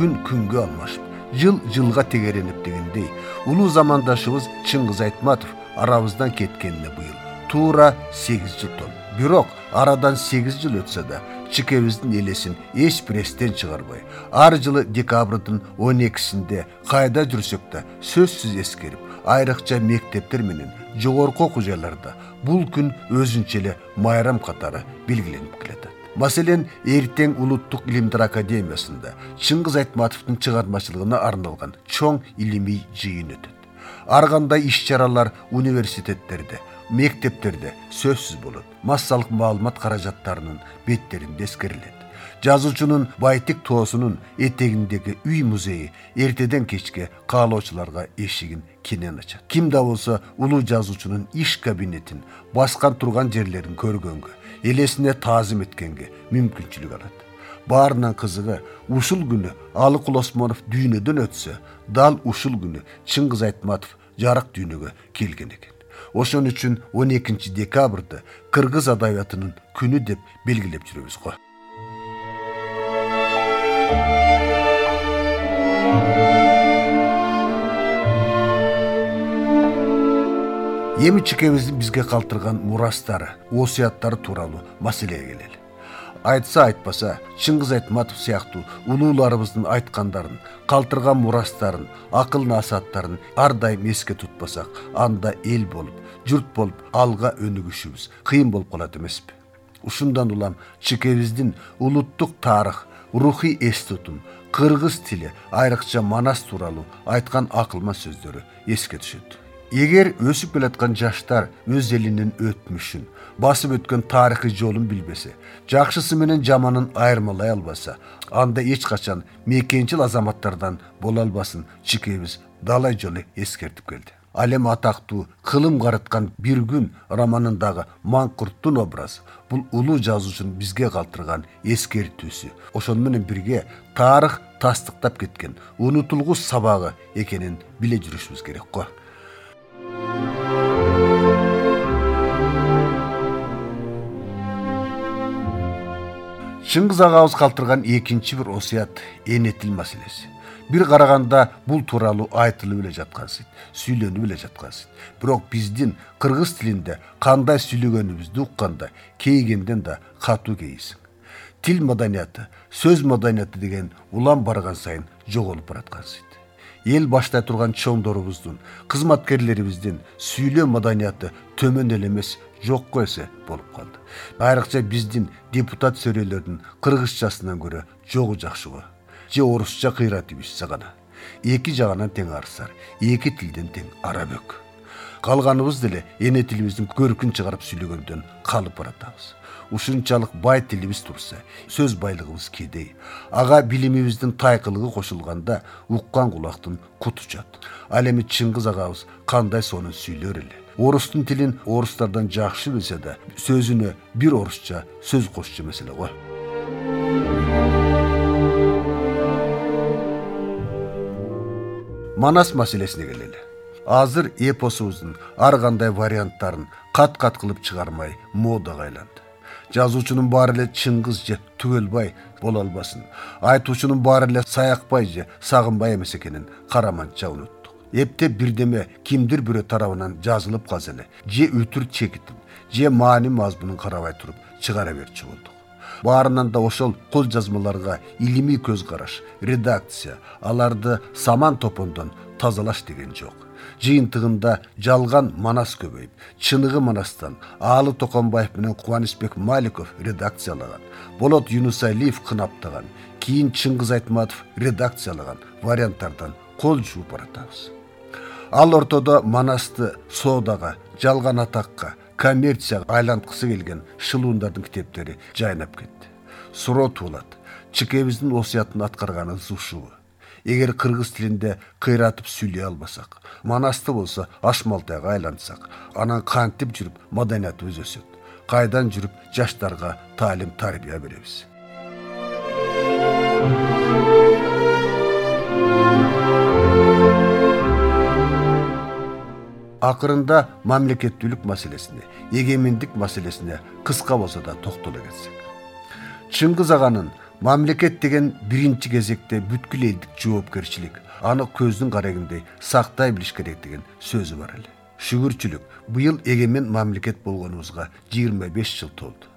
күн күнгө алмашып жыл жылга тегеренип дегендей улуу замандашыбыз чыңгыз айтматов арабыздан кеткенине быйыл туура сегиз жыл толду бирок арадан сегиз жыл өтсө да чикебиздин элесин эч бир эстен чыгарбай. Ар жылы декабрдын он экисинде кайда жүрсөк да сөзсүз эскерип айрыкча мектептер менен жогорку окуу жайларда бул күн өзүнчө эле майрам катары белгиленип келатат маселен эртең улуттук илимдер академиясында чыңгыз айтматовдун чыгармачылыгына арналган чоң илимий жыйын өтөт. Ар кандай иш чаралар университеттерде мектептерде сөзсүз болот массалык маалымат каражаттарынын беттеринде эскерилет. Жазуучунун байтик тоосунун этегиндеги үй музейи эртеден кечке каалоочуларга эшигин кенен ачат. Ким да болсо улуу жазуучунун иш кабинетин баскан турган жерлерин көргөнгө элесине таазим эткенге мүмкүнчүлүк алат. Баарынан кызыгы ушул күнү алыкул осмонов дүйнөдөн өтсө дал ушул күнү чыңгыз айтматов жарык дүйнөгө келген экен ошон үчүн он экинчи декабрды кыргыз адабиятынын күнү деп белгилеп жүрөбүз го эми чикебиздин бизге калтырган мурастары осуяттары тууралуу маселеге келели. Айтса айтпаса чыңгыз айтматов сыяктуу улууларыбыздын айткандарын калтырган мурастарын акыл насааттарын ар дайым эске тутпасак анда эл болуп журт болуп алга өнүгүшүбүз. Кыйын болуп калат эмеспи. Ушундан улам чикебиздин улуттук тарых рухий эс тутум кыргыз тили айрыкча манас тууралуу айткан акылман сөздөрү эске түшөт эгер өсүп келаткан жаштар өз элинин өтмүшүн басып өткөн тарыхый жолун билбесе жакшысы менен жаманын айырмалай албаса анда эч качан мекенчил азаматтардан боло албасын чикебиз далай жолу эскертип келди. Ал эми атактуу кылым карыткан бир күн романындагы маңкурттун образы бул улуу жазуучунун бизге калтырган эскертүүсү. Ошону менен бирге тарых тастыктап кеткен унутулгус сабагы экенин биле жүрүшүбүз керек го чыңгыз агабыз калтырган экинчи бир осуят эне тил маселеси. Бир караганда бул тууралуу айтылып эле жаткансыйт сүйлөнүп эле жаткансыйт бирок биздин кыргыз тилинде кандай сүйлөгөнүбүздү укканда кейигенден да катуу кейисиң тил маданияты сөз маданияты деген улам барган сайын жоголуп бараткансыйт эл баштай турган чоңдорубуздун кызматкерлерибиздин сүйлөө маданияты төмөн эле эмес жокко эсе болуп калды. Айрыкча биздин депутат сөрөйлөрдүн кыргызчасынан көрө жогу жакшы го же орусча кыйрат ибишсе гана эки жагынан тең арсар эки тилден тең арабөк калганыбыз деле эне тилибиздин көркүн чыгарып сүйлөгөндөн калып баратабыз. Ушунчалык бай тилибиз турса сөз байлыгыбыз кедей. Ага билимибиздин тайкылыгы кошулганда уккан кулактын куту учат ал эми чыңгыз агабыз кандай сонун сүйлөр эле. Орустун тилин орустардан жакшы билсе да сөзүнө бир орусча сөз кошчу эмес эле го. Манас маселесине келели азыр эпосубуздун ар кандай варианттарын кат кат кылып чыгармай модага айланды. Жазуучунун баары эле чыңгыз же түгөлбай боло албасын. Айтуучунун баары эле саякбай же сагынбай эмес экенин караманча унутту эптеп бирдеме кимдир бирөө тарабынан жазылып калса эле же үтүр чекитин же маани мазмунун карабай туруп чыгара берчү болдук. Баарынан да ошол кол жазмаларга илимий көз караш редакция аларды саман топондон тазалаш деген жок жыйынтыгында жалган манас көбөйүп чыныгы манастан аалы токомбаев менен кубанычбек маликов редакциялаган. Болот юнусалиев кынаптаган. Кийин чыңгыз айтматов редакциялаган варианттардан кол жууп баратабыз. Ал ортодо манасты соодага жалган атакка коммерцияга айланткысы келген шылуундардын китептери жайнап кетти. Суроо туулат. Чикебиздин осуятын аткарганыбыз ушубу эгер кыргыз тилинде кыйратып сүйлөй албасак манасты болсо ашмалтайга айлантсак анан кантип жүрүп маданиятыбыз өсөт кайдан жүрүп жаштарга таалим тарбия беребиз? Акырында мамлекеттүүлүк маселесине эгемендик маселесине кыска болсо да токтоло кетсек чыңгыз аганын мамлекет деген биринчи кезекте бүткүл элдик жоопкерчилик аны көздүн карегиндей сактай билиш керек деген сөзү бар эле. Шүгүрчүлүк быйыл эгемен мамлекет болгонубузга жыйырма беш жыл толду.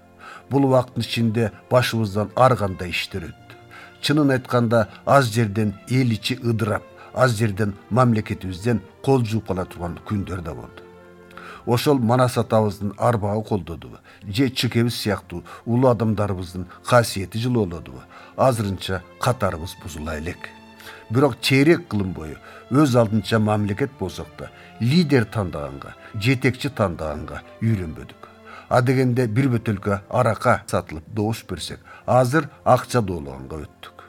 Бул убакыттын ичинде башыбыздан ар кандай иштер өттү. Чынын айтканда аз жерден эл ичи ыдырап аз жерден мамлекетибизден кол жууп кала турган күндөр да болду ошол манас атабыздын арбагы колдодубу же чыкебиз сыяктуу улуу адамдарыбыздын касиети жылоолодубу азырынча катарыбыз бузула элек. Бирок чейрек кылым бою өз алдынча мамлекет болсок да лидер тандаганга жетекчи тандаганга үйрөнбөдүк. Адегенде бир бөтөлкө арака сатылып добуш берсек азыр акча доологонго өттүк.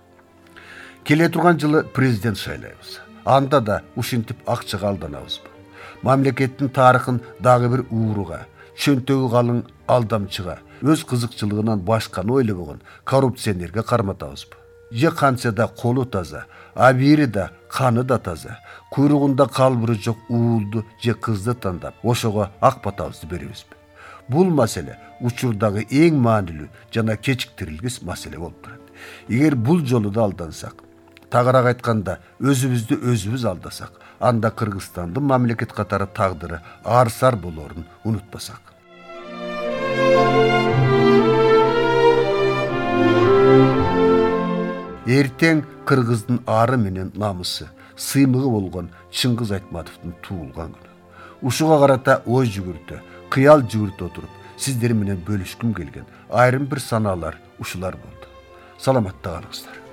Келе турган жылы президент шайлайбыз. Анда да ушинтип акчага алданабызбы мамлекеттин тарыхын дагы бир ууруга чөнтөгү калың алдамчыга өз кызыкчылыгынан башканы ойлобогон коррупционерге карматабызбы? Же кантсе да колу таза абийири да каны да таза куйругунда калбыры жок уулду же кызды тандап ошого ак батабызды беребизби? Бул маселе учурдагы эң маанилүү жана кечиктирилгис маселе болуп турат. Эгер бул жолу да алдансак тагыраак айтканда өзүбүздү өзүбүз алдасак анда кыргызстандын мамлекет катары тагдыры ар сар болоорун унутпасак. Эртең кыргыздын ары менен намысы сыймыгы болгон чыңгыз айтматовдун туулган күнү. Ушуга карата ой жүгүртө кыял жүгүртө отуруп сиздер менен бөлүшкүм келген айрым бир санаалар ушулар болду. Саламатта калыңыздар